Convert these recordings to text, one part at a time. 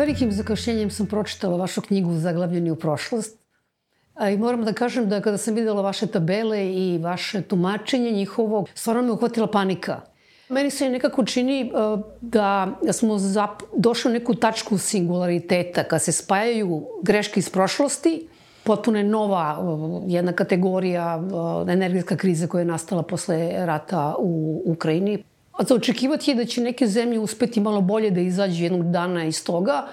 Velikim zakašnjenjem sam pročitala vašu knjigu Zaglavljeni u prošlost. I moram da kažem da kada sam videla vaše tabele i vaše tumačenje njihovog, stvarno me uhvatila panika. Meni se nekako čini uh, da smo zap, došli u neku tačku singulariteta, kad se spajaju greške iz prošlosti, potpuno je nova uh, jedna kategorija uh, energetska kriza koja je nastala posle rata u Ukrajini. A za očekivati je da će neke zemlje uspeti malo bolje da izađu jednog dana iz toga,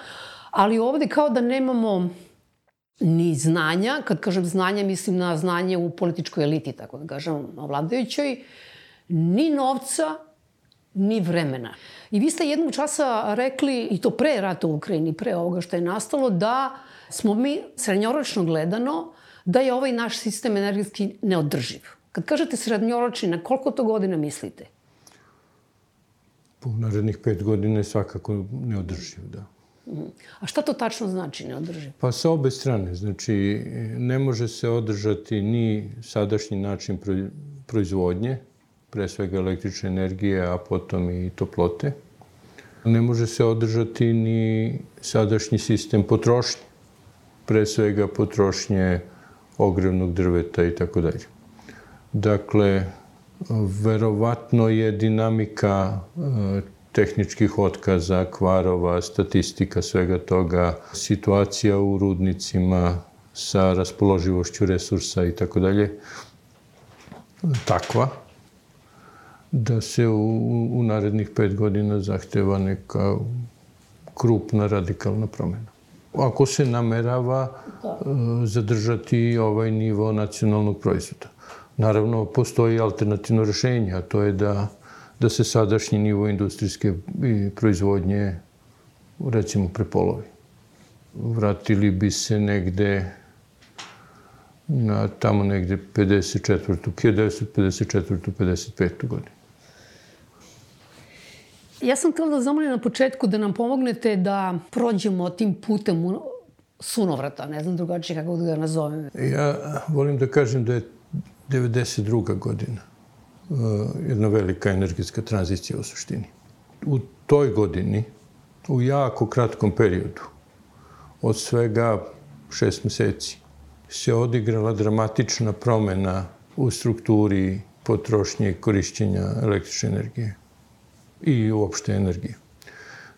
ali ovde kao da nemamo ni znanja, kad kažem znanja mislim na znanje u političkoj eliti, tako da kažem, vladajućoj, ni novca, ni vremena. I vi ste jednog časa rekli, i to pre rata u Ukrajini, pre ovoga što je nastalo, da smo mi srednjoročno gledano, da je ovaj naš sistem energetski neodrživ. Kad kažete srednjoročni, na koliko to godina mislite? U narednih pet godina je svakako neodrživ, da. A šta to tačno znači neodrživ? Pa sa obe strane. Znači, ne može se održati ni sadašnji način proizvodnje, pre svega električne energije, a potom i toplote. Ne može se održati ni sadašnji sistem potrošnje, pre svega potrošnje ogrevnog drveta i tako dalje. Dakle, verovatno je dinamika e, tehničkih otkaza, kvarova, statistika svega toga, situacija u rudnicima sa raspoloživošću resursa i tako dalje, takva da se u, u narednih pet godina zahteva neka krupna radikalna promena. Ako se namerava da. zadržati ovaj nivo nacionalnog proizvoda. Naravno, postoji alternativno rešenje, a to je da, da se sadašnji nivo industrijske proizvodnje recimo prepolovi. Vratili bi se negde na tamo negde 54. 1954. 55. godinu. Ja sam htjela da zamolim na početku da nam pomognete da prođemo tim putem sunovrata, ne znam drugačije kako da ga nazovem. Ja volim da kažem da je 92. godina uh, jedna velika energetska tranzicija u suštini. U toj godini, u jako kratkom periodu, od svega šest meseci, se odigrala dramatična promena u strukturi potrošnje i korišćenja električne energije i uopšte energije.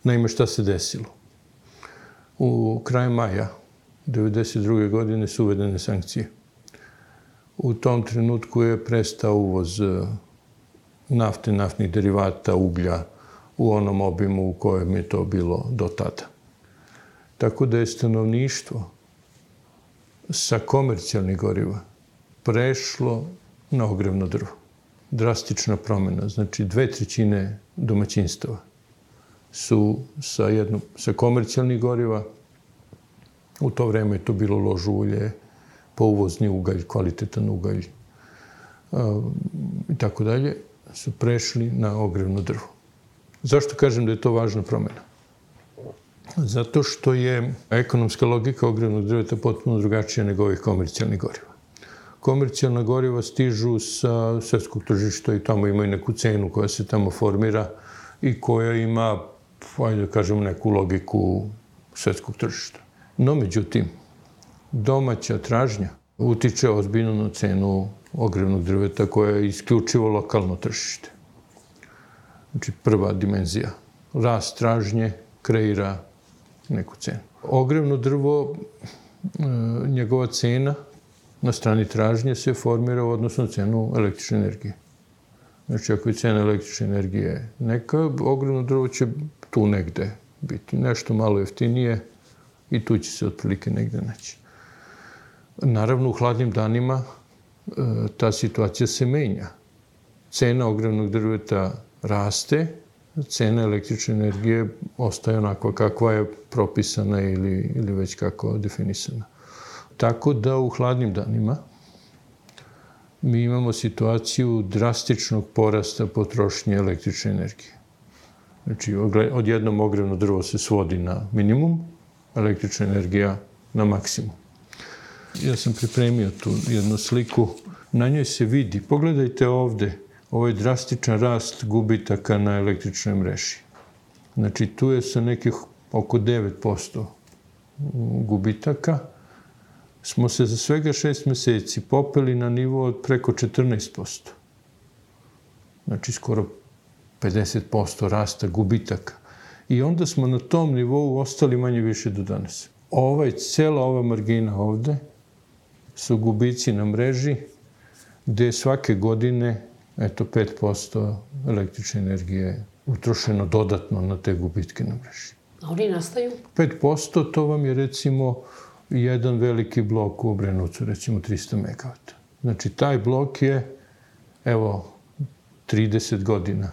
Naime, šta se desilo? U kraju maja 1992. godine su uvedene sankcije. U tom trenutku je prestao uvoz e, nafte, naftnih derivata, uglja u onom obimu u kojem je to bilo do tada. Tako da je stanovništvo sa komercijalnih goriva prešlo na ogrevno drvo. Drastična promena, znači dve trećine domaćinstava su sa, jednom, sa komercijalnih goriva, u to vreme je to bilo lož ulje, pouvozni ugalj, kvalitetan ugalj i tako dalje, su prešli na ogrevno drvo. Zašto kažem da je to važna promena? Zato što je ekonomska logika ogrevnog drveta potpuno drugačija nego ovih komercijalnih goriva. Komercijalna goriva stižu sa svetskog tržišta i tamo imaju neku cenu koja se tamo formira i koja ima, ajde da kažemo, neku logiku svetskog tržišta. No, međutim, domaća tražnja utiče ozbiljno na cenu ogrevnog drveta koja je isključivo lokalno tržište. Znači, prva dimenzija. Rast tražnje kreira neku cenu. Ogrevno drvo, e, njegova cena na strani tražnje se formira u odnosu na cenu električne energije. Znači, ako je cena električne energije neka, ogrevno drvo će tu negde biti nešto malo jeftinije i tu će se otprilike negde naći. Naravno, u hladnim danima e, ta situacija se menja. Cena ogrevnog drveta raste, cena električne energije ostaje onako kakva je propisana ili, ili već kako definisana. Tako da u hladnim danima mi imamo situaciju drastičnog porasta potrošnje električne energije. Znači, odjednom ogrevno drvo se svodi na minimum, električna energija na maksimum. Ja sam pripremio tu jednu sliku. Na njoj se vidi, pogledajte ovde, ovaj drastičan rast gubitaka na električnoj mreži. Znači, tu je sa nekih oko 9% gubitaka, smo se za svega šest meseci popeli na nivo od preko 14%. Znači, skoro 50% rasta gubitaka. I onda smo na tom nivou ostali manje više do danas. Ovaj, cela ova margina ovde su gubici na mreži, gde svake godine, eto, 5% električne energije utrošeno dodatno na te gubitke na mreži. A oni nastaju? 5% to vam je recimo jedan veliki blok u Obrenovcu, recimo 300 MW. Znači, taj blok je, evo, 30 godina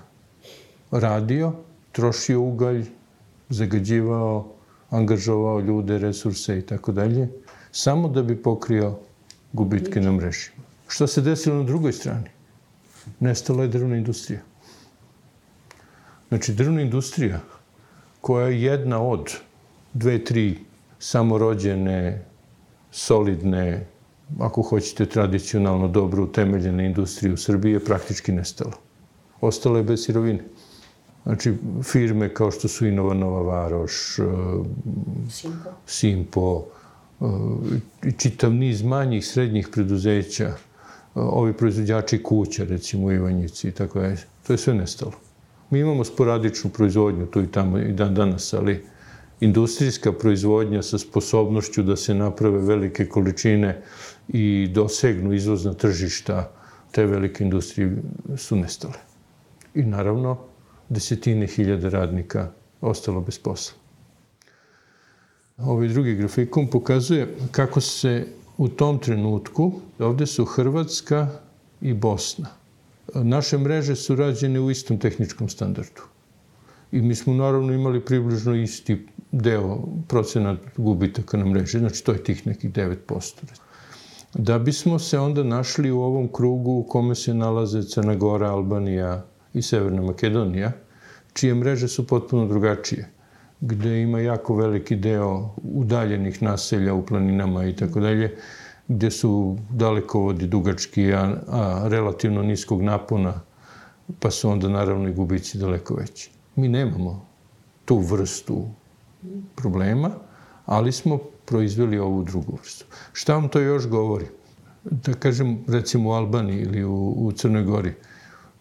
radio, trošio ugalj, zagađivao, angažovao ljude, resurse i tako dalje, samo da bi pokrio gubitke na mreži. Šta se desilo na drugoj strani? Nestala je drvna industrija. Znači, drvna industrija, koja je jedna od dve, tri samorođene, solidne, ako hoćete tradicionalno dobro utemeljene industrije u Srbiji, je praktički nestala. Ostala je bez sirovine. Znači, firme kao što su Inovanova Varoš, Simpo. Simpo, čitav niz manjih, srednjih preduzeća, ovi proizvođači kuća, recimo Ivanjici i tako je, to je sve nestalo. Mi imamo sporadičnu proizvodnju tu i tamo i dan danas, ali industrijska proizvodnja sa sposobnošću da se naprave velike količine i dosegnu izvozna tržišta, te velike industrije su nestale. I naravno, desetine hiljade radnika ostalo bez posla. Ovaj drugi grafikon pokazuje kako se u tom trenutku, ovde su Hrvatska i Bosna. Naše mreže su rađene u istom tehničkom standardu. I mi smo naravno imali približno isti deo procenat gubitaka na mreži, znači to je tih nekih 9%. Da bismo se onda našli u ovom krugu u kome se nalaze Crna Gora, Albanija i Severna Makedonija, čije mreže su potpuno drugačije gde ima jako veliki deo udaljenih naselja u planinama i tako dalje, gde su dalekovodi dugački, a, a relativno niskog napona, pa su onda naravno i gubici daleko veći. Mi nemamo tu vrstu problema, ali smo proizveli ovu drugu vrstu. Šta vam to još govori? Da kažem, recimo u Albaniji ili u, u Crnoj Gori,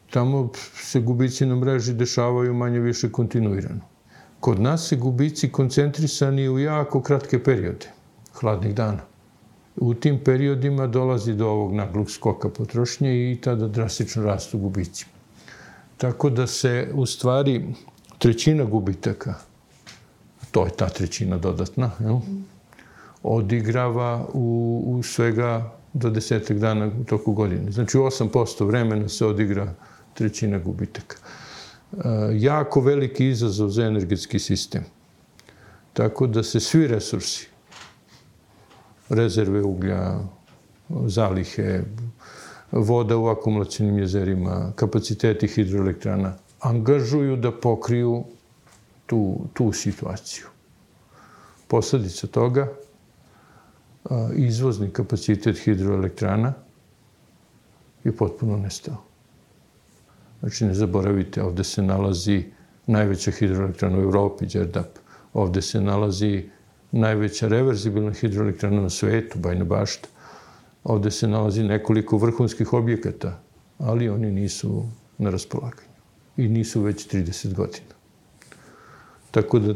tamo se gubici na mreži dešavaju manje više kontinuirano. Kod nas se gubici koncentrisani u jako kratke periode, hladnih dana. U tim periodima dolazi do ovog naglog skoka potrošnje i tada drastično rastu gubici. Tako da se u stvari trećina gubitaka, to je ta trećina dodatna, jel? odigrava u, u svega do desetak dana u toku godine. Znači u 8% vremena se odigra trećina gubitaka. Jako veliki izazov za energetski sistem. Tako da se svi resursi, rezerve uglja, zalihe, voda u akumulacijnim jezerima, kapaciteti hidroelektrana, angažuju da pokriju tu, tu situaciju. Posledica toga, izvozni kapacitet hidroelektrana je potpuno nestao. Znači, ne zaboravite, ovde se nalazi najveća hidroelektrana u Evropi, Đerdap. Ovde se nalazi najveća reverzibilna hidroelektrana na svetu, Bajna bašta. Ovde se nalazi nekoliko vrhunskih objekata, ali oni nisu na raspolaganju. I nisu već 30 godina. Tako da,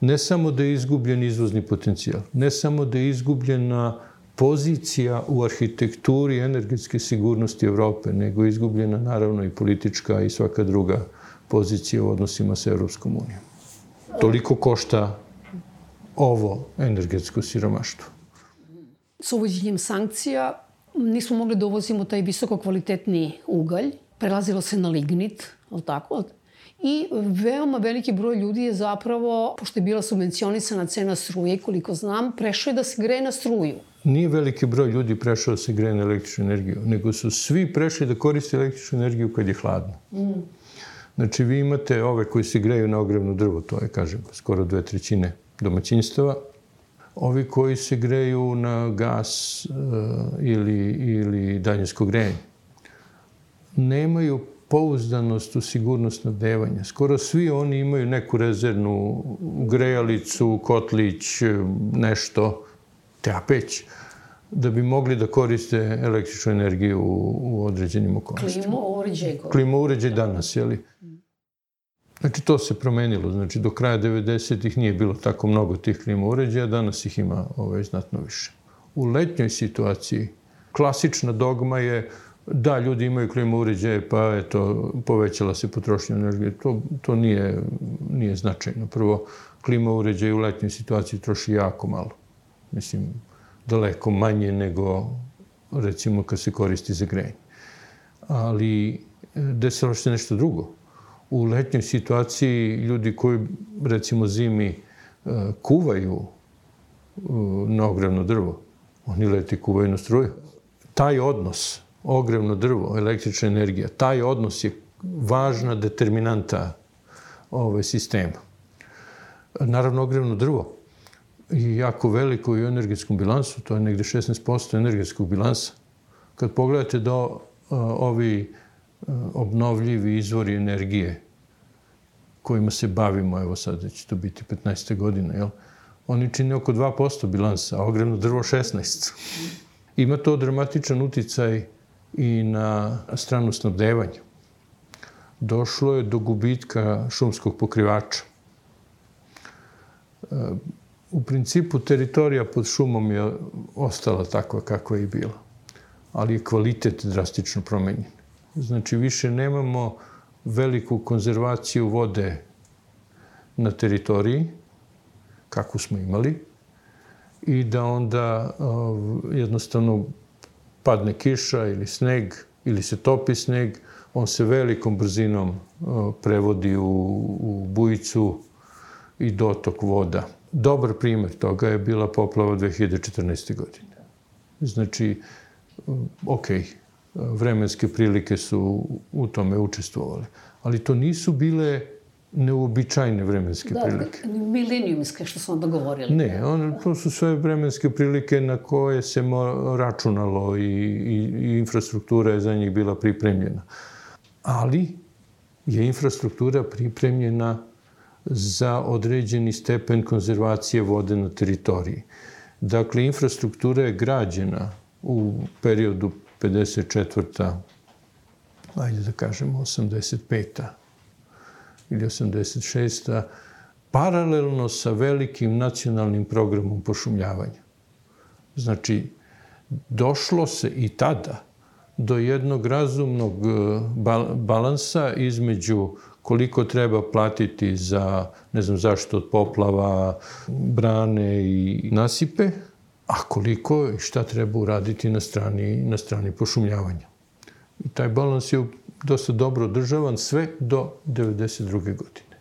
ne samo da je izgubljen izvozni potencijal, ne samo da je izgubljena pozicija u arhitekturi energetske sigurnosti Evrope, nego izgubljena naravno i politička i svaka druga pozicija u odnosima sa Evropskom unijom. Toliko košta ovo energetsko siromaštvo. S uvođenjem sankcija nismo mogli da uvozimo taj visoko kvalitetni ugalj, prelazilo se na lignit, ali tako? I veoma veliki broj ljudi je zapravo, pošto je bila subvencionisana cena struje, koliko znam, prešao je da se greje na struju nije veliki broj ljudi prešao da se greje na električnu energiju, nego su svi prešli da koriste električnu energiju kad je hladno. Mm. Znači, vi imate ove koji se greju na ogrevno drvo, to je, kažem, skoro dve trećine domaćinstava. Ovi koji se greju na gas uh, ili, ili daljinsko grejanje nemaju pouzdanost u sigurnost snabdevanja. Skoro svi oni imaju neku rezervnu grejalicu, kotlić, nešto, tepeć, da bi mogli da koriste električnu energiju u, u određenim okolnostima. Klimo uređaj. Klimo uređaj danas, jeli? Znači, to se promenilo. Znači, do kraja 90-ih nije bilo tako mnogo tih klima uređaja, danas ih ima ovaj, znatno više. U letnjoj situaciji klasična dogma je da, ljudi imaju klimu uređaje, pa eto, povećala se potrošnja energije. To, to nije, nije značajno. Prvo, klima uređaje u letnjoj situaciji troši jako malo. Mislim, daleko manje nego, recimo, kad se koristi za grejanje. Ali, e, desilo se nešto drugo u letnjoj situaciji ljudi koji, recimo, zimi e, kuvaju e, na ogrevno drvo, oni leti kuvaju na struju. Taj odnos, ogrevno drvo, električna energija, taj odnos je važna determinanta ove sistema. Naravno, ogrevno drvo je jako veliko i u energetskom bilansu, to je negde 16% energetskog bilansa. Kad pogledate da ovi obnovljivi izvori energije kojima se bavimo, evo sad da će to biti 15. godina, jel? Oni čine oko 2% bilansa, a ogrevno drvo 16. Ima to dramatičan uticaj i na stranu snabdevanja. Došlo je do gubitka šumskog pokrivača. U principu, teritorija pod šumom je ostala takva kakva je i bila, ali je kvalitet drastično promenjen. Znači, više nemamo veliku konzervaciju vode na teritoriji, kakvu smo imali, i da onda jednostavno padne kiša ili sneg, ili se topi sneg, on se velikom brzinom prevodi u, u bujicu i dotok voda. Dobar primer toga je bila poplava 2014. godine. Znači, ok, vremenske prilike su u tome učestvovale. Ali to nisu bile neuobičajne vremenske da, prilike. Da, milenijumske, što smo onda govorili. Ne, on, to su sve vremenske prilike na koje se računalo i, i, i infrastruktura je za njih bila pripremljena. Ali je infrastruktura pripremljena za određeni stepen konzervacije vode na teritoriji. Dakle, infrastruktura je građena u periodu 54. ajde da kažemo 85. ili 86. paralelno sa velikim nacionalnim programom pošumljavanja. Znači, došlo se i tada do jednog razumnog e, balansa između koliko treba platiti za, ne znam zašto, od poplava, brane i nasipe, a koliko i šta treba uraditi na strani, na strani pošumljavanja. I taj balans je dosta dobro održavan sve do 92. godine.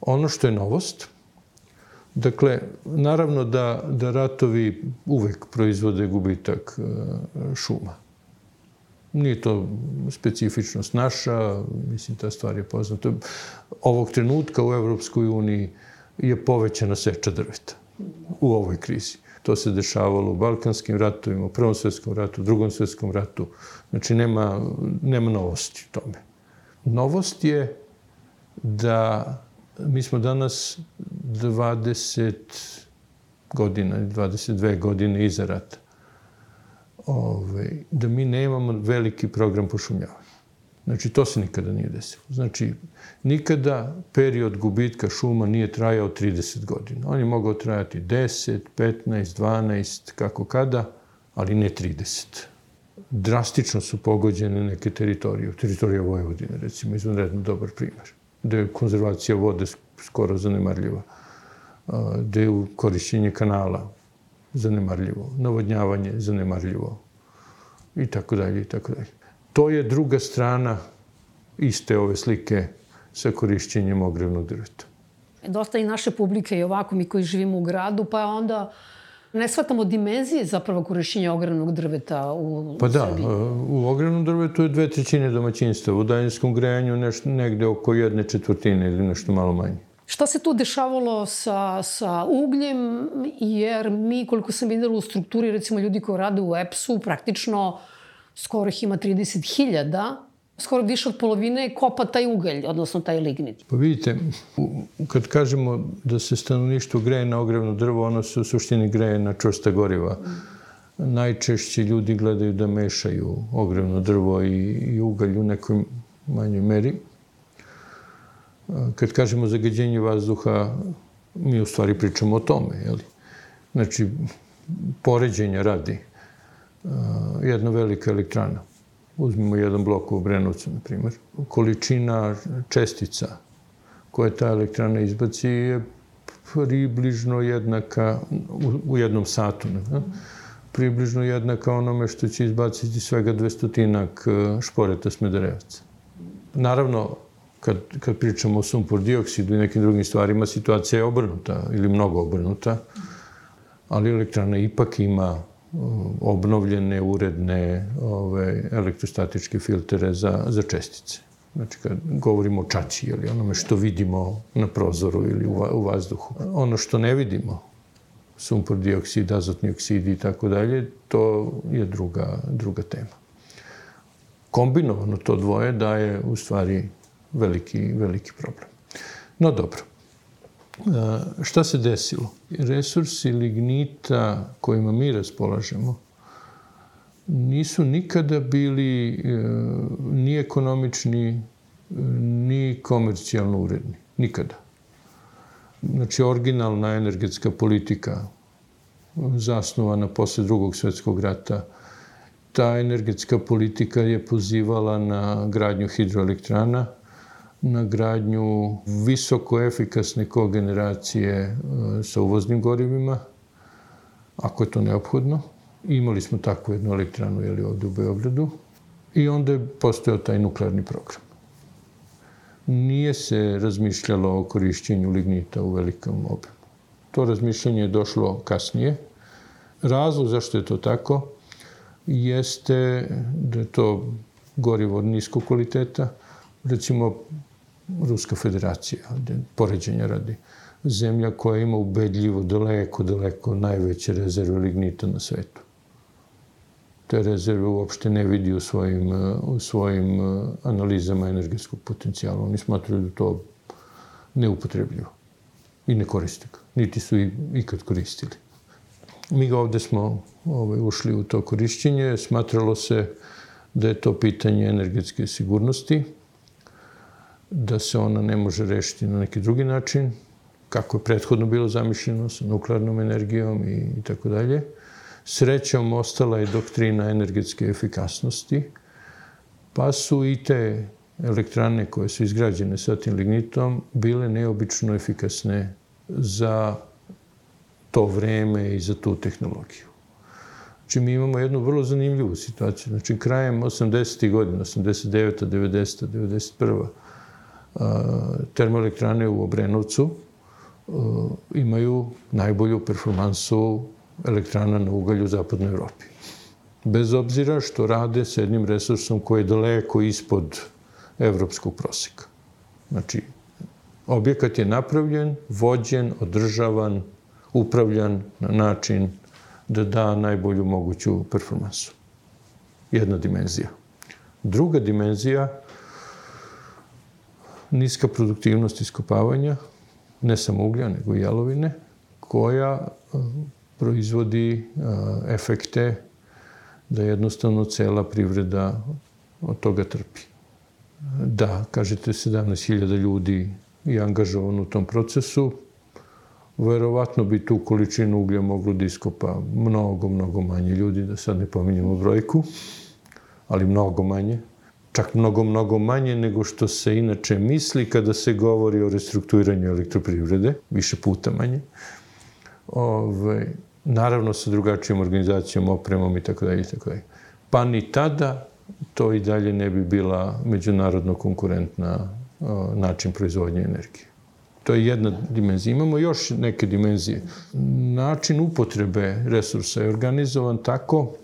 Ono što je novost, dakle, naravno da, da ratovi uvek proizvode gubitak e, šuma. Nije to specifičnost naša, mislim, ta stvar je poznata. Ovog trenutka u Evropskoj uniji je povećana seča drveta u ovoj krizi. To se dešavalo u Balkanskim ratovima, u Prvom svetskom ratu, u Drugom svetskom ratu. Znači, nema, nema novosti u tome. Novost je da mi smo danas 20 godina, 22 godine iza rata. Ovaj, da mi nemamo veliki program pošumljavanja. Znači, to se nikada nije desilo. Znači, nikada period gubitka šuma nije trajao 30 godina. On je mogao trajati 10, 15, 12, kako kada, ali ne 30. Drastično su pogođene neke teritorije. Teritorija Vojvodine, recimo, izvanredno dobar primer. Gde je konzervacija vode skoro zanemarljiva. Gde je korišćenje kanala zanemarljivo. Navodnjavanje zanemarljivo. I tako dalje, i tako dalje. To je druga strana iste ove slike sa korišćenjem ogrevnog drveta. Dosta i naše publike i ovako mi koji živimo u gradu, pa onda ne shvatamo dimenzije zapravo korišćenja ogrevnog drveta u Pa da, Srbiji. u ogrevnom drvetu je dve trećine domaćinstva, u daljinskom grejanju nešto, negde oko jedne četvrtine ili nešto malo manje. Šta se tu dešavalo sa, sa ugljem, jer mi, koliko sam videla u strukturi, recimo ljudi koji rade u EPS-u, praktično skoro ih ima 30.000, skoro više od polovine kopa taj ugalj, odnosno taj lignit. Pa vidite, kad kažemo da se stanovništvo greje na ogrevno drvo, ono se u suštini greje na čvrsta goriva. Najčešće ljudi gledaju da mešaju ogrevno drvo i, i ugalj u nekoj manjoj meri. Kad kažemo zagađenje vazduha, mi u stvari pričamo o tome, jeli? Znači, poređenja radi jedna velika elektrana uzmimo jedan blok u Obrenovcu, na primjer, količina čestica koje ta elektrana izbaci je približno jednaka u, u jednom satu. Ne? Približno jednaka onome što će izbaciti svega dvestotinak e, šporeta Smederevaca. Naravno, kad, kad pričamo o sumpor dioksidu i nekim drugim stvarima, situacija je obrnuta ili mnogo obrnuta, ali elektrana ipak ima obnovljene, uredne ove, elektrostatičke filtere za, za čestice. Znači, kad govorimo o čači ili onome što vidimo na prozoru ili u, u vazduhu. Ono što ne vidimo, sumpor dioksid, azotni oksid i tako dalje, to je druga, druga tema. Kombinovano to dvoje daje u stvari veliki, veliki problem. No dobro, šta se desilo? Resursi lignita kojima mi raspolažemo nisu nikada bili e, ni ekonomični, ni komercijalno uredni. Nikada. Znači, originalna energetska politika zasnovana posle drugog svetskog rata, ta energetska politika je pozivala na gradnju hidroelektrana, na gradnju visoko efikasne kogeneracije e, sa uvoznim gorivima, ako je to neophodno. Imali smo takvu jednu elektranu jeli, ovde u Beogradu i onda je postojao taj nuklearni program. Nije se razmišljalo o korišćenju lignita u velikom obimu. To razmišljanje je došlo kasnije. Razlog zašto je to tako jeste da je to gorivo niskog kvaliteta. Recimo, Ruska federacija, poređenja radi, zemlja koja ima ubedljivo daleko, daleko najveće rezerve lignita na svetu. Te rezerve uopšte ne vidi u svojim, u svojim uh, analizama energetskog potencijala. Oni smatruju da to neupotrebljivo i ne koriste ga, niti su i ikad koristili. Mi ga ovde smo ovaj, ušli u to korišćenje, smatralo se da je to pitanje energetske sigurnosti, da se ona ne može rešiti na neki drugi način, kako je prethodno bilo zamišljeno sa nuklearnom energijom i, i tako dalje. Srećom ostala je doktrina energetske efikasnosti, pa su i te elektrane koje su izgrađene sa tim lignitom bile neobično efikasne za to vreme i za tu tehnologiju. Znači, mi imamo jednu vrlo zanimljivu situaciju. Znači, krajem 80. godina, 89. 90. 91 termoelektrane u Obrenovcu imaju najbolju performansu elektrana na ugalju u zapadnoj Evropi. Bez obzira što rade s jednim resursom koji je daleko ispod evropskog proseka. Znači, objekat je napravljen, vođen, održavan, upravljan na način da da najbolju moguću performansu. Jedna dimenzija. Druga dimenzija niska produktivnost iskopavanja, ne samo uglja, nego i jalovine, koja e, proizvodi e, efekte da jednostavno cela privreda od toga trpi. Da, kažete 17.000 ljudi je angažovano u tom procesu, verovatno bi tu količinu uglja moglo da iskopa mnogo, mnogo manje ljudi, da sad ne pominjamo brojku, ali mnogo manje čak mnogo, mnogo manje nego što se inače misli kada se govori o restrukturiranju elektroprivrede, više puta manje. Ove, naravno sa drugačijom organizacijom, opremom i tako dalje i tako dalje. Pa ni tada to i dalje ne bi bila međunarodno konkurentna o, način proizvodnje energije. To je jedna dimenzija. Imamo još neke dimenzije. Način upotrebe resursa je organizovan tako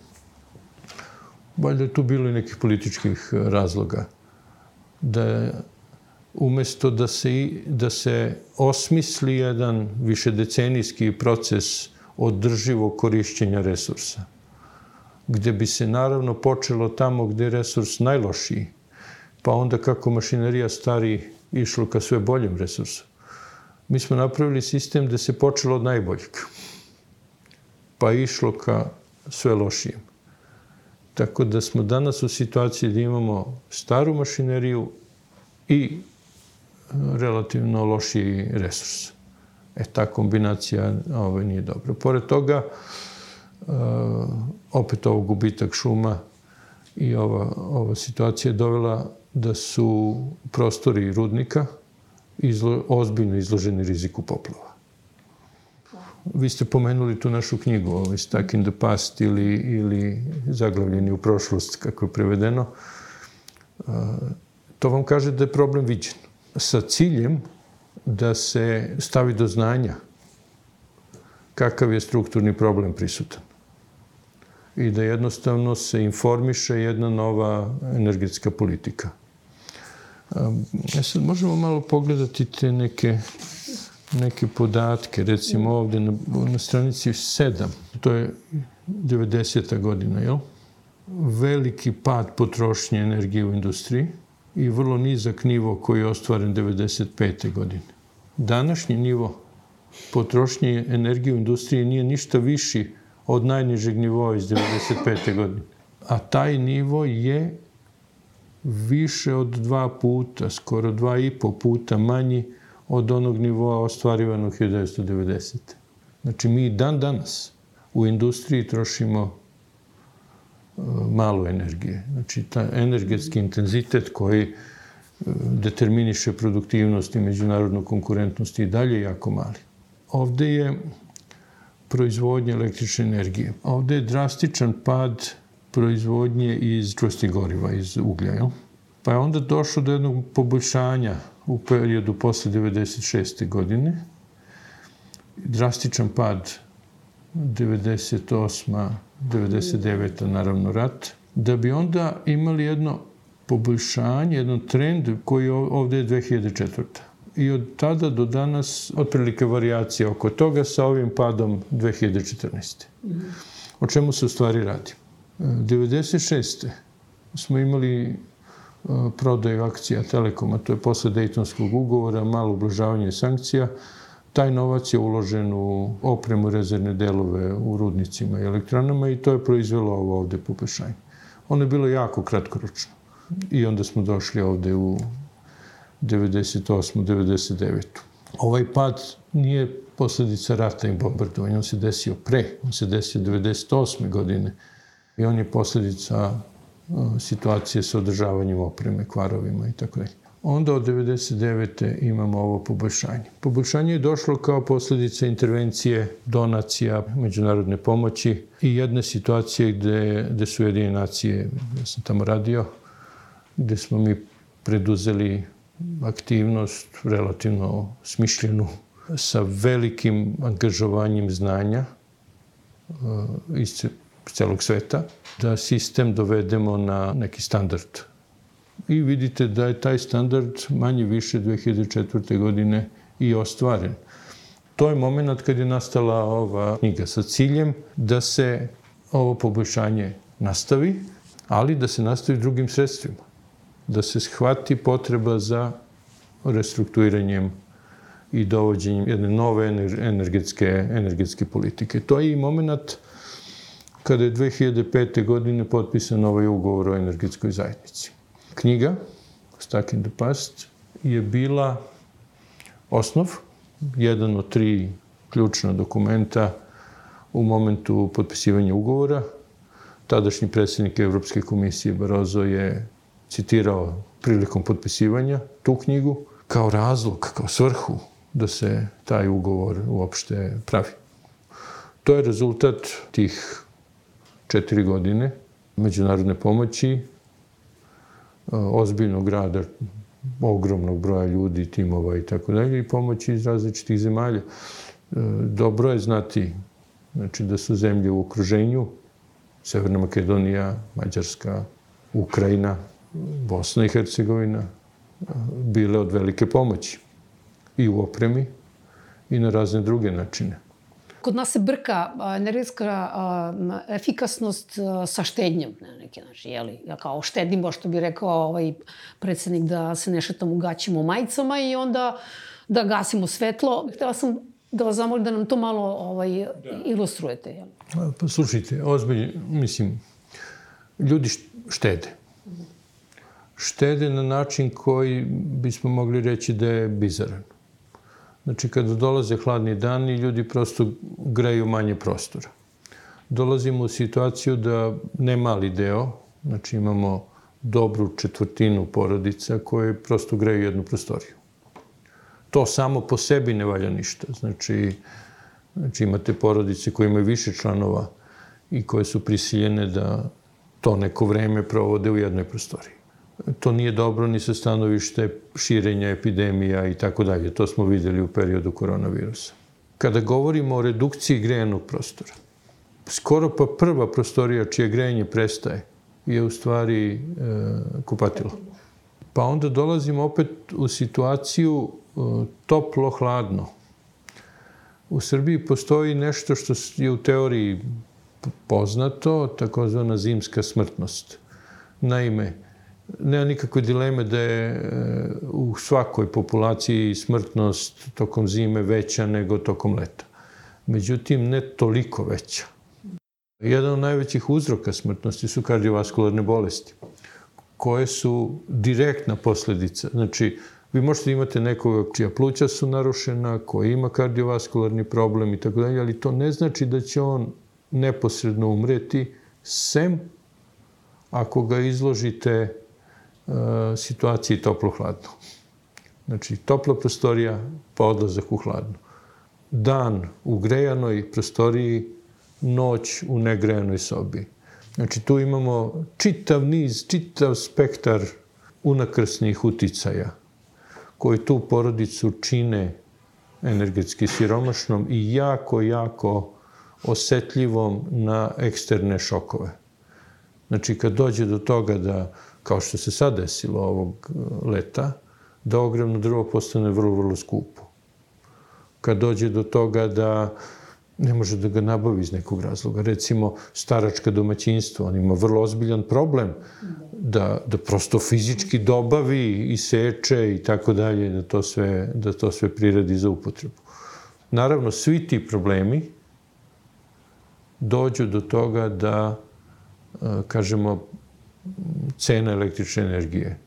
valjda je tu bilo i nekih političkih e, razloga, da umesto da se, da se osmisli jedan višedecenijski proces održivog korišćenja resursa, gde bi se naravno počelo tamo gde je resurs najlošiji, pa onda kako mašinerija stari išlo ka sve boljem resursu. Mi smo napravili sistem da se počelo od najboljeg, pa išlo ka sve lošijem. Tako da smo danas u situaciji da imamo staru mašineriju i relativno lošiji resurs. E, ta kombinacija ovaj, nije dobra. Pored toga, uh, opet ovo gubitak šuma i ova, ova situacija je dovela da su prostori rudnika izlo, ozbiljno izloženi riziku poplava. Vi ste pomenuli tu našu knjigu, ovaj Stuck in the Past ili, ili Zaglavljeni u prošlost, kako je prevedeno. Uh, to vam kaže da je problem viđen. Sa ciljem da se stavi do znanja kakav je strukturni problem prisutan. I da jednostavno se informiše jedna nova energetska politika. E sad možemo malo pogledati te neke, neke podatke, recimo ovde na, na stranici 7, to je 90. godina, jel? Veliki pad potrošnje energije u industriji i vrlo nizak nivo koji je ostvaren 95. godine. Današnji nivo potrošnje energije u industriji nije ništa viši od najnižeg nivoa iz 95. godine. A taj nivo je više od dva puta, skoro dva i po puta manji od onog nivoa ostvarivanog 1990. Znači, mi dan danas u industriji trošimo e, malo energije. Znači, ta energetski intenzitet koji e, determiniše produktivnost i međunarodnu konkurentnost i dalje jako mali. Ovde je proizvodnja električne energije. Ovde je drastičan pad proizvodnje iz čvrstih goriva, iz uglja, jel? Pa je onda došlo do jednog poboljšanja u periodu posle 96. godine. Drastičan pad 98. 99. naravno rat. Da bi onda imali jedno poboljšanje, jedan trend koji ovde je 2004. I od tada do danas otprilike variacija oko toga sa ovim padom 2014. O čemu se u stvari radi? 96. smo imali e, prodaju akcija Telekoma, to je posle Dejtonskog ugovora, malo ublažavanje sankcija, taj novac je uložen u opremu rezervne delove u rudnicima i elektranama i to je proizvelo ovo ovde popešanje. Ono je bilo jako kratkoročno. I onda smo došli ovde u 98. 99. Ovaj pad nije posledica rata i bombardovanja, on se desio pre, on se desio 98. godine i on je posledica situacije sa održavanjem opreme, kvarovima i tako dalje. Onda od 99. imamo ovo poboljšanje. Poboljšanje je došlo kao posledica intervencije, donacija, međunarodne pomoći i jedne situacije gde, gde su jedine nacije, ja sam tamo radio, gde smo mi preduzeli aktivnost relativno smišljenu sa velikim angažovanjem znanja iz celog sveta, da sistem dovedemo na neki standard. I vidite da je taj standard manje više 2004. godine i ostvaren. To je moment kad je nastala ova knjiga sa ciljem da se ovo poboljšanje nastavi, ali da se nastavi drugim sredstvima. Da se shvati potreba za restrukturiranjem i dovođenjem jedne nove energetske, energetske politike. To je i moment kada je 2005. godine potpisan ovaj ugovor o energetskoj zajednici. Knjiga, Stuck in the Past, je bila osnov, jedan od tri ključna dokumenta u momentu potpisivanja ugovora. Tadašnji predsednik Evropske komisije Barozo je citirao prilikom potpisivanja tu knjigu kao razlog, kao svrhu da se taj ugovor uopšte pravi. To je rezultat tih četiri godine međunarodne pomoći, e, ozbiljnog rada ogromnog broja ljudi, timova i tako dalje i pomoći iz različitih zemalja. E, dobro je znati znači, da su zemlje u okruženju, Severna Makedonija, Mađarska, Ukrajina, Bosna i Hercegovina, e, bile od velike pomoći i u opremi i na razne druge načine kod nas se brka energetska efikasnost sa štednjom na neki način, jeli? Ja kao štedimo, što bi rekao ovaj predsednik, da se ne šetamo u majicama i onda da gasimo svetlo. Htela sam da vas zamolim da nam to malo ovaj, da. ilustrujete. Jel? Pa slušajte, ozbiljno, mislim, ljudi štede. Štede na način koji bismo mogli reći da je bizaran. Znači, kada dolaze hladni dani, ljudi prosto greju manje prostora. Dolazimo u situaciju da ne mali deo, znači imamo dobru četvrtinu porodica koje prosto greju jednu prostoriju. To samo po sebi ne valja ništa. Znači, znači imate porodice koje imaju više članova i koje su prisiljene da to neko vreme provode u jednoj prostoriji. To nije dobro ni sa stanovište širenja epidemija i tako dalje. To smo videli u periodu koronavirusa. Kada govorimo o redukciji grejanog prostora, skoro pa prva prostorija čije grejanje prestaje je u stvari e, kupatilo. Pa onda dolazimo opet u situaciju e, toplo-hladno. U Srbiji postoji nešto što je u teoriji poznato, takozvana zimska smrtnost. Naime, nema nikakve dileme da je e, u svakoj populaciji smrtnost tokom zime veća nego tokom leta. Međutim, ne toliko veća. Jedan od najvećih uzroka smrtnosti su kardiovaskularne bolesti, koje su direktna posledica. Znači, vi možete da imate nekoga čija pluća su narušena, koji ima kardiovaskularni problem i tako dalje, ali to ne znači da će on neposredno umreti, sem ako ga izložite situaciji toplo-hladno. Znači, topla prostorija, pa odlazak u hladnu. Dan u grejanoj prostoriji, noć u negrejanoj sobi. Znači, tu imamo čitav niz, čitav spektar unakrsnih uticaja koji tu porodicu čine energetski siromašnom i jako, jako osetljivom na eksterne šokove. Znači, kad dođe do toga da kao što se sad desilo ovog e, leta, da ogrevno drvo postane vrlo, vrlo skupo. Kad dođe do toga da ne može da ga nabavi iz nekog razloga. Recimo, staračka domaćinstvo, on ima vrlo ozbiljan problem da, da prosto fizički dobavi i seče i tako dalje, da to sve, da to sve priradi za upotrebu. Naravno, svi ti problemi dođu do toga da, e, kažemo, cena električne energije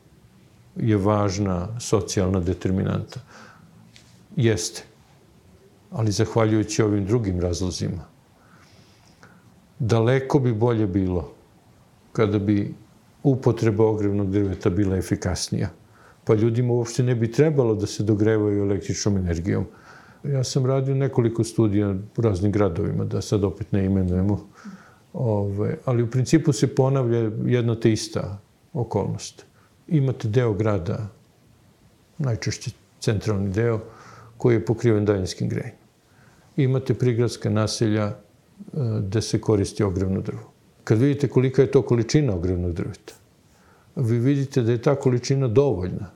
je važna socijalna determinanta. Jeste. Ali zahvaljujući ovim drugim razlozima, daleko bi bolje bilo kada bi upotreba ogrevnog drveta bila efikasnija. Pa ljudima uopšte ne bi trebalo da se dogrevaju električnom energijom. Ja sam radio nekoliko studija u raznim gradovima, da sad opet ne imenujemo Ove, ali u principu se ponavlja jedna te ista okolnost. Imate deo grada, najčešće centralni deo, koji je pokriven daljinskim grejanjem. Imate prigradska naselja e, gde se koristi ogrevno drvo. Kad vidite kolika je to količina ogrevnog drveta, vi vidite da je ta količina dovoljna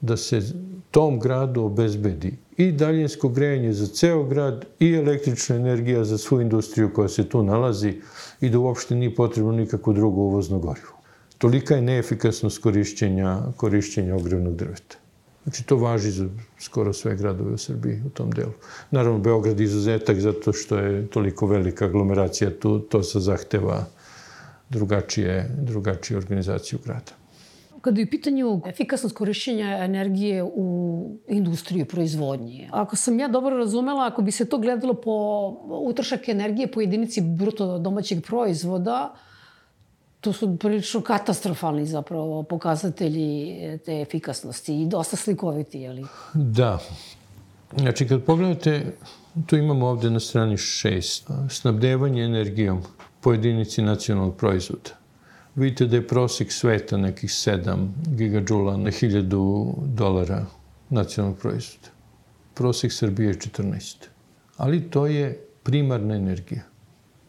da se tom gradu obezbedi i daljinsko grejanje za ceo grad i električna energija za svu industriju koja se tu nalazi i da uopšte nije potrebno nikako drugo uvozno gorivo. Tolika je neefikasnost korišćenja, korišćenja ogrevnog drveta. Znači, to važi za skoro sve gradove u Srbiji u tom delu. Naravno, Beograd je izuzetak zato što je toliko velika aglomeracija, tu, to se zahteva drugačije, drugačije organizaciju grada. Kada je u pitanju efikasnost korišćenja energije u industriju proizvodnje, ako sam ja dobro razumela, ako bi se to gledalo po utrošak energije po jedinici bruto domaćeg proizvoda, to su prilično katastrofalni zapravo pokazatelji te efikasnosti i dosta slikoviti, je li? Da. Znači, kad pogledate, tu imamo ovde na strani šest, snabdevanje energijom po jedinici nacionalnog proizvoda vidite da je prosek sveta nekih 7 gigađula na 1000 dolara nacionalnog proizvoda. Prosek Srbije je 14. Ali to je primarna energija.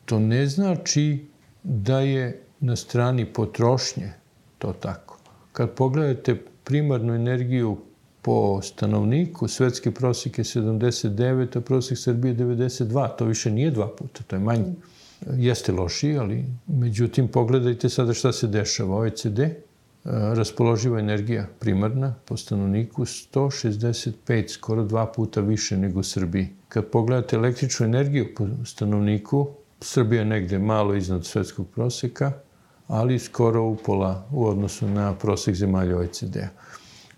To ne znači da je na strani potrošnje to tako. Kad pogledate primarnu energiju po stanovniku, svetski prosek je 79, a prosek Srbije 92. To više nije dva puta, to je manje. Jeste lošiji, ali međutim pogledajte sada šta se dešava. OECD, e, raspoloživa energija primarna po stanovniku 165, skoro dva puta više nego u Srbiji. Kad pogledate električnu energiju po stanovniku, Srbija je negde malo iznad svetskog proseka, ali skoro upola u odnosu na prosek zemalja OECD-a.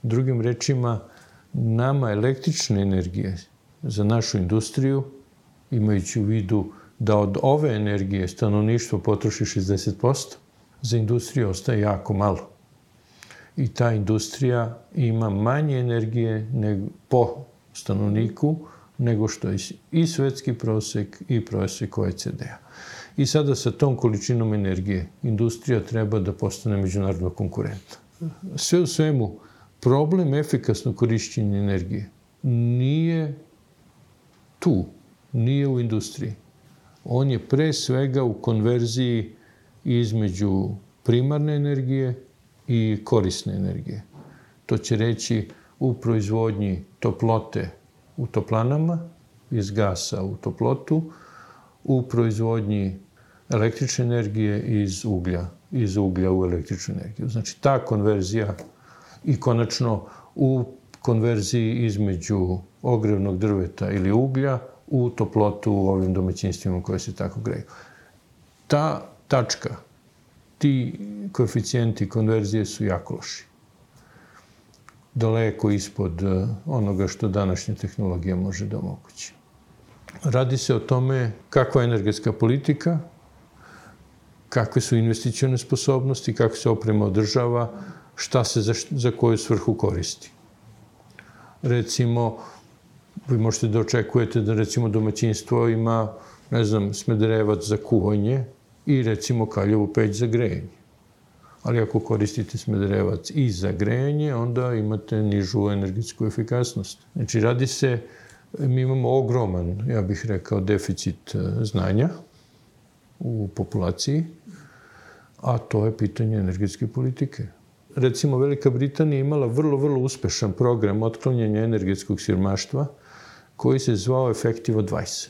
Drugim rečima, nama električne energije za našu industriju, imajući u vidu da od ove energije stanovništvo potroši 60%, za industriju ostaje jako malo. I ta industrija ima manje energije nego, po stanovniku nego što je i svetski prosek i prosek OECD-a. I sada sa tom količinom energije industrija treba da postane međunarodno konkurentna. Sve u svemu, problem efikasnog korišćenja energije nije tu, nije u industriji. On je pre svega u konverziji između primarne energije i korisne energije. To će reći u proizvodnji toplote u toplanama, iz gasa u toplotu, u proizvodnji električne energije iz uglja, iz uglja u električnu energiju. Znači, ta konverzija i konačno u konverziji između ogrevnog drveta ili uglja u toplotu u ovim domaćinstvima koje se tako greju. Ta tačka, ti koeficijenti konverzije su jako loši. Daleko ispod eh, onoga što današnja tehnologija može da omogući. Radi se o tome kakva je energetska politika, kakve su investicione sposobnosti, kako se oprema održava, šta se za, za koju svrhu koristi. Recimo, vi možete da očekujete da recimo domaćinstvo ima, ne znam, smederevac za kuvanje i recimo kaljevu peć za grejanje. Ali ako koristite smederevac i za grejanje, onda imate nižu energetsku efikasnost. Znači, radi se, mi imamo ogroman, ja bih rekao, deficit e, znanja u populaciji, a to je pitanje energetske politike recimo Velika Britanija imala vrlo, vrlo uspešan program otklanjanja energetskog siromaštva koji se zvao Effective Advice.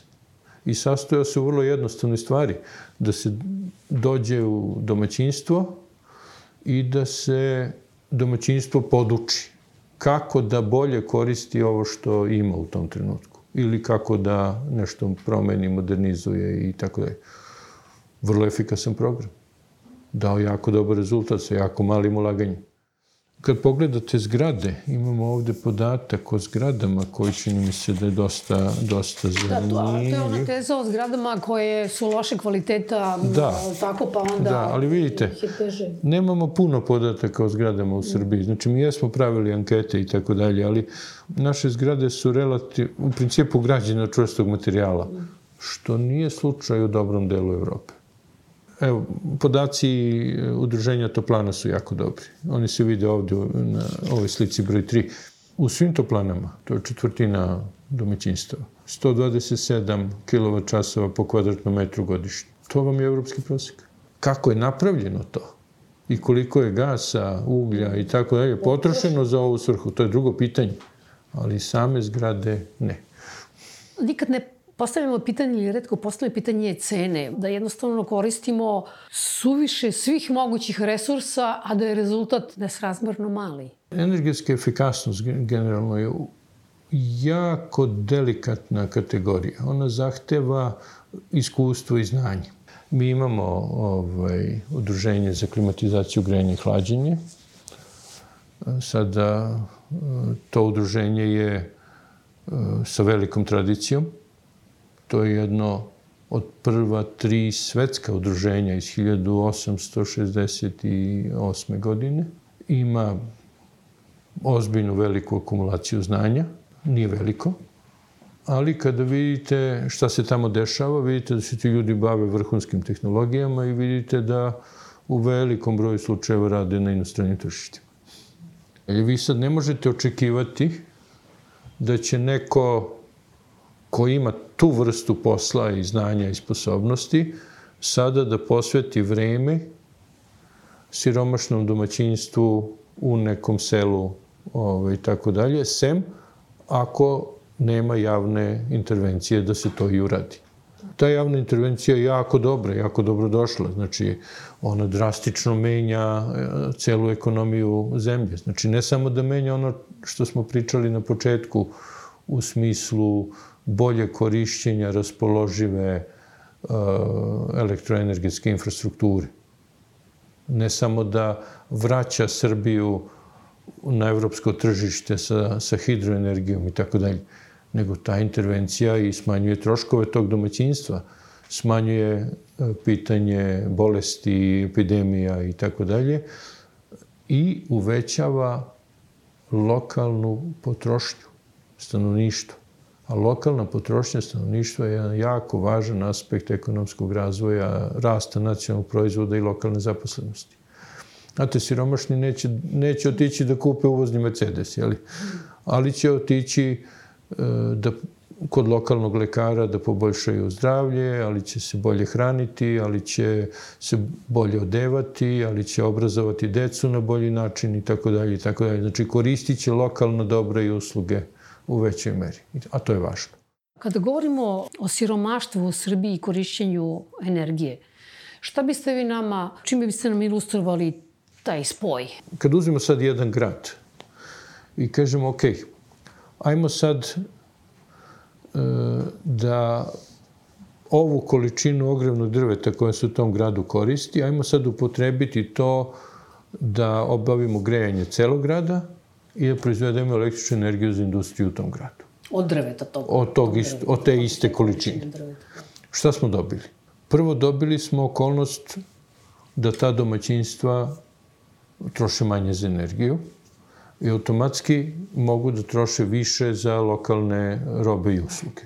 I sastojao se u vrlo jednostavnoj stvari, da se dođe u domaćinstvo i da se domaćinstvo poduči kako da bolje koristi ovo što ima u tom trenutku ili kako da nešto promeni, modernizuje i tako dalje. Vrlo efikasan program dao jako dobar rezultat sa jako malim ulaganjem. Kad pogledate zgrade, imamo ovde podatak o zgradama koji čini mi se da je dosta, dosta zanimljiv. Da, to, to je ona teza o zgradama koje su loše kvaliteta, da, tako pa onda... Da, ali vidite, nemamo puno podataka o zgradama u Srbiji. Znači, mi jesmo pravili ankete i tako dalje, ali naše zgrade su relativ, u principu građene od čvrstog materijala, što nije slučaj u dobrom delu Evrope. Evo, podaci e, udruženja toplana su jako dobri. Oni se vide ovde na ovoj slici broj 3. U svim toplanama, to je četvrtina domaćinstava, 127 kWh po kvadratnom metru godišnje. To vam je evropski prosek. Kako je napravljeno to? I koliko je gasa, uglja i tako dalje potrošeno za ovu svrhu? To je drugo pitanje. Ali same zgrade ne. Nikad ne postavljamo pitanje ili redko postavljamo pitanje cene, da jednostavno koristimo suviše svih mogućih resursa, a da je rezultat nesrazmerno mali. Energetska efikasnost generalno je jako delikatna kategorija. Ona zahteva iskustvo i znanje. Mi imamo ovaj, udruženje za klimatizaciju, grejanje i hlađenje. Sada to udruženje je eh, sa velikom tradicijom To je jedno od prva tri svetska udruženja iz 1868. godine. Ima ozbiljnu veliku akumulaciju znanja, nije veliko, ali kada vidite šta se tamo dešava, vidite da se ti ljudi bave vrhunskim tehnologijama i vidite da u velikom broju slučajeva rade na inostranim tržištima. Jer vi sad ne možete očekivati da će neko ko ima tu vrstu posla i znanja i sposobnosti, sada da posveti vreme siromašnom domaćinstvu u nekom selu ovaj, tako dalje, sem ako nema javne intervencije da se to i uradi. Ta javna intervencija je jako dobra, jako dobro došla. Znači, ona drastično menja e, celu ekonomiju zemlje. Znači, ne samo da menja ono što smo pričali na početku u smislu bolje korišćenja raspoložive uh, elektroenergetske infrastrukture. Ne samo da vraća Srbiju na evropsko tržište sa, sa hidroenergijom i tako dalje, nego ta intervencija i smanjuje troškove tog domaćinstva, smanjuje e, pitanje bolesti, epidemija i tako dalje i uvećava lokalnu potrošnju stanovništva. A lokalna potrošnja stanovništva je jedan jako važan aspekt ekonomskog razvoja, rasta nacionalnog proizvoda i lokalne zaposlenosti. Znate, siromašni neće, neće otići da kupe uvozni Mercedes, jeli? ali će otići da kod lokalnog lekara da poboljšaju zdravlje, ali će se bolje hraniti, ali će se bolje odevati, ali će obrazovati decu na bolji način i tako dalje i tako dalje. Znači koristit će lokalno dobra i usluge u većoj meri, a to je važno. Kada govorimo o siromaštvu u Srbiji i korišćenju energije, šta biste vi nama, čime biste nam ilustrovali taj spoj? Kad uzmemo sad jedan grad i kažemo, ok, ajmo sad e, da ovu količinu ogrevnog drveta koja se u tom gradu koristi, ajmo sad upotrebiti to da obavimo grejanje celog grada i da proizvedemo električnu energiju za industriju u tom gradu. Od drveta tog? Od, tog ist, od te iste količine. Šta smo dobili? Prvo dobili smo okolnost da ta domaćinstva troše manje za energiju, i automatski mogu da troše više za lokalne robe i usluge.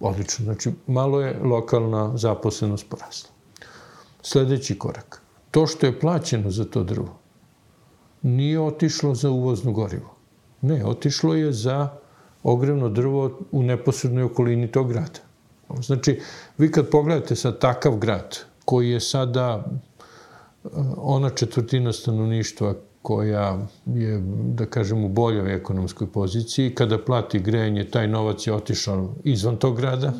Odlično, znači malo je lokalna zaposlenost porasla. Sledeći korak. To što je plaćeno za to drvo nije otišlo za uvozno gorivo. Ne, otišlo je za ogrevno drvo u neposrednoj okolini tog grada. Znači, vi kad pogledate sad takav grad, koji je sada eh, ona četvrtina stanovništva koja je, da kažem, u boljoj ekonomskoj poziciji. Kada plati grejanje, taj novac je otišao izvan tog grada.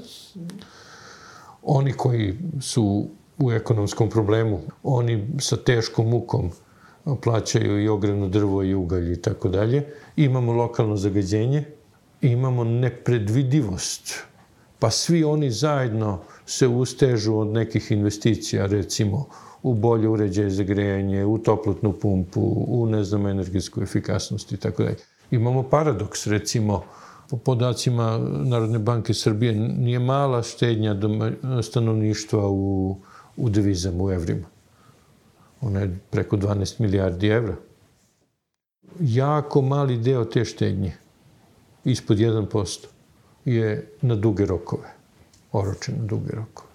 Oni koji su u ekonomskom problemu, oni sa teškom mukom plaćaju i ogrevno drvo i ugalj i tako dalje. Imamo lokalno zagađenje, imamo nepredvidivost, pa svi oni zajedno se ustežu od nekih investicija, recimo u bolje uređaje za grejanje, u toplotnu pumpu, u, ne znam, energetsku efikasnost i tako dalje. Imamo paradoks, recimo, po podacima Narodne banke Srbije, nije mala štednja stanovništva u, u devizama, u evrima. Ona je preko 12 milijardi evra. Jako mali deo te štednje, ispod 1%, je na duge rokove, oročen na duge rokove.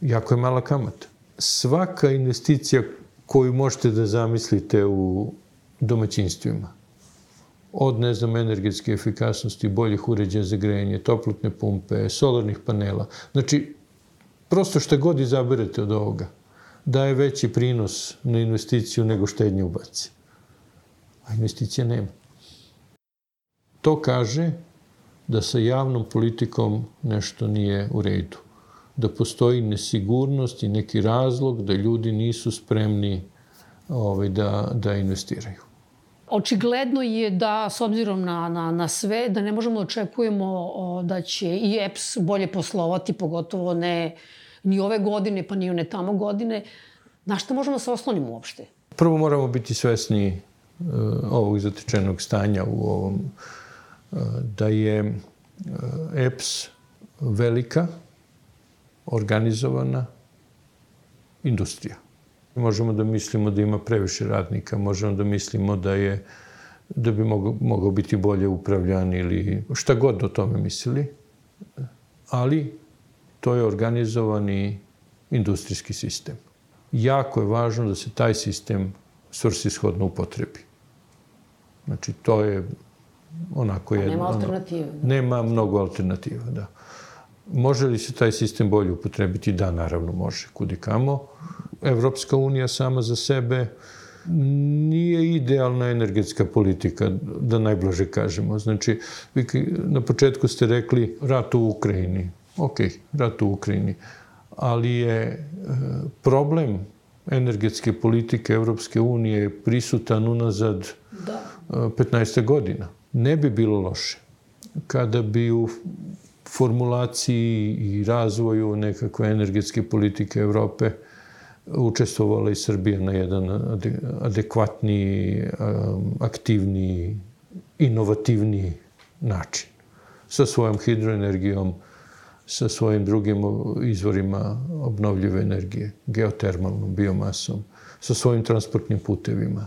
Jako je mala kamata svaka investicija koju možete da zamislite u domaćinstvima, od, ne znam, energetske efikasnosti, boljih uređaja za grejanje, toplotne pumpe, solarnih panela. Znači, prosto šta god izaberete od ovoga, daje veći prinos na investiciju nego štednje u baci. A investicija nema. To kaže da sa javnom politikom nešto nije u redu da postoji nesigurnost i neki razlog da ljudi nisu spremni ovaj, da, da investiraju. Očigledno je da, s obzirom na, na, na sve, da ne možemo da očekujemo o, da će i EPS bolje poslovati, pogotovo ne ni ove godine, pa ni one tamo godine. Na šta možemo da se oslonimo uopšte? Prvo moramo biti svesni uh, ovog zatečenog stanja u ovom, uh, da je uh, EPS velika, organizovana industrija. Možemo da mislimo da ima previše radnika, možemo da mislimo da je da bi mogao, mogao biti bolje upravljan ili šta god o tome mislili, ali to je organizovani industrijski sistem. Jako je važno da se taj sistem svrsishodno upotrebi. Znači, to je onako jedno... Nema alternative. Nema mnogo alternativa, da. Može li se taj sistem bolje upotrebiti? Da, naravno može, kudi kamo. Evropska unija sama za sebe nije idealna energetska politika, da najblaže kažemo. Znači, vi na početku ste rekli rat u Ukrajini. Ok, rat u Ukrajini. Ali je e, problem energetske politike Evropske unije prisutan unazad da. 15 godina. Ne bi bilo loše kada bi u formulaciji i razvoju nekakve energetske politike Evrope učestvovala i Srbija na jedan adekvatni, aktivni, inovativni način. Sa svojom hidroenergijom, sa svojim drugim izvorima obnovljive energije, geotermalnom, biomasom, sa svojim transportnim putevima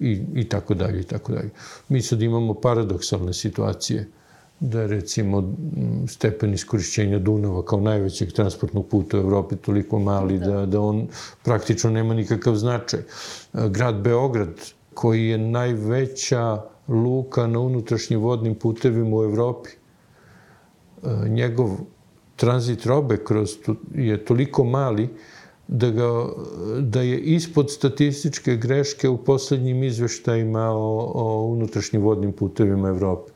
i, i tako dalje i tako dalje. Mi sad imamo paradoksalne situacije da je recimo stepen iskorišćenja Dunava kao najvećeg transportnog puta u Evropi toliko mali da, da, da on praktično nema nikakav značaj. Grad Beograd, koji je najveća luka na unutrašnjim vodnim putevima u Evropi, njegov tranzit robe kroz je toliko mali da, ga, da je ispod statističke greške u poslednjim izveštajima o, o unutrašnjim vodnim putevima Evrope.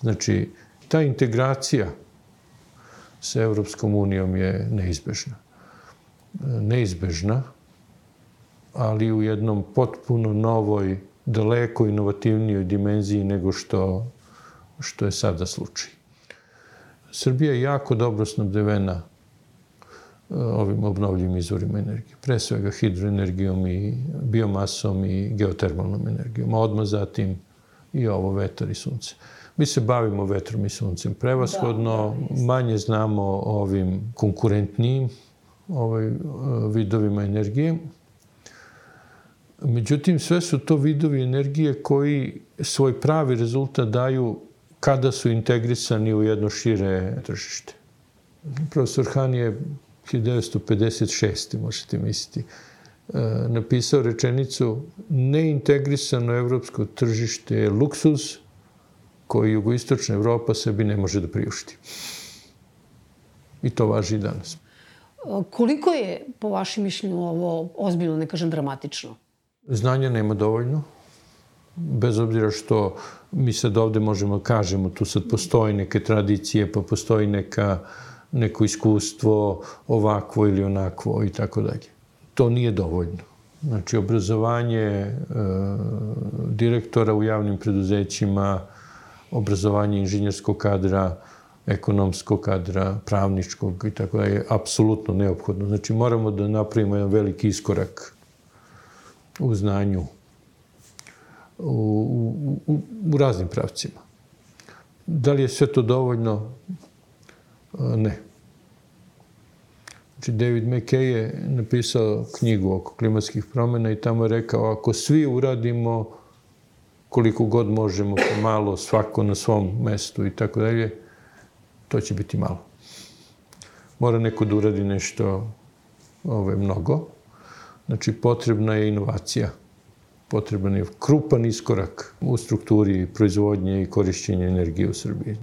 Znači, ta integracija sa Evropskom unijom je neizbežna. Neizbežna, ali u jednom potpuno novoj, daleko inovativnijoj dimenziji nego što, što je sada slučaj. Srbija je jako dobro snabdevena e, ovim obnovljivim izvorima energije. Pre svega hidroenergijom i biomasom i geotermalnom energijom, a odmah zatim i ovo vetar i sunce. Mi se bavimo vetrom i suncem prevashodno, da, da, manje znamo o ovim konkurentnijim ovaj, vidovima energije. Međutim, sve su to vidovi energije koji svoj pravi rezultat daju kada su integrisani u jedno šire tržište. Profesor Han je 1956. možete misliti, e, napisao rečenicu neintegrisano evropsko tržište je luksuz, koji jugoistočna Evropa sebi ne može da priušti. I to važi i danas. Koliko je, po vašem mišljenju, ovo ozbiljno, ne kažem dramatično? Znanja nema dovoljno. Bez obzira što mi sad ovde možemo da kažemo, tu sad postoji neke tradicije, pa postoji neka, neko iskustvo ovakvo ili onakvo i tako dalje. To nije dovoljno. Znači, obrazovanje e, direktora u javnim preduzećima, obrazovanje inženjerskog kadra, ekonomskog kadra, pravničkog i tako da je apsolutno neophodno. Znači moramo da napravimo jedan veliki iskorak u znanju u, u, u raznim pravcima. Da li je sve to dovoljno? Ne. Znači, David McKay je napisao knjigu oko klimatskih promena i tamo je rekao, ako svi uradimo koliko god možemo, malo, svako na svom mestu i tako dalje, to će biti malo. Mora neko da uradi nešto ove, mnogo. Znači, potrebna je inovacija. Potreban je krupan iskorak u strukturi proizvodnje i korišćenja energije u Srbiji.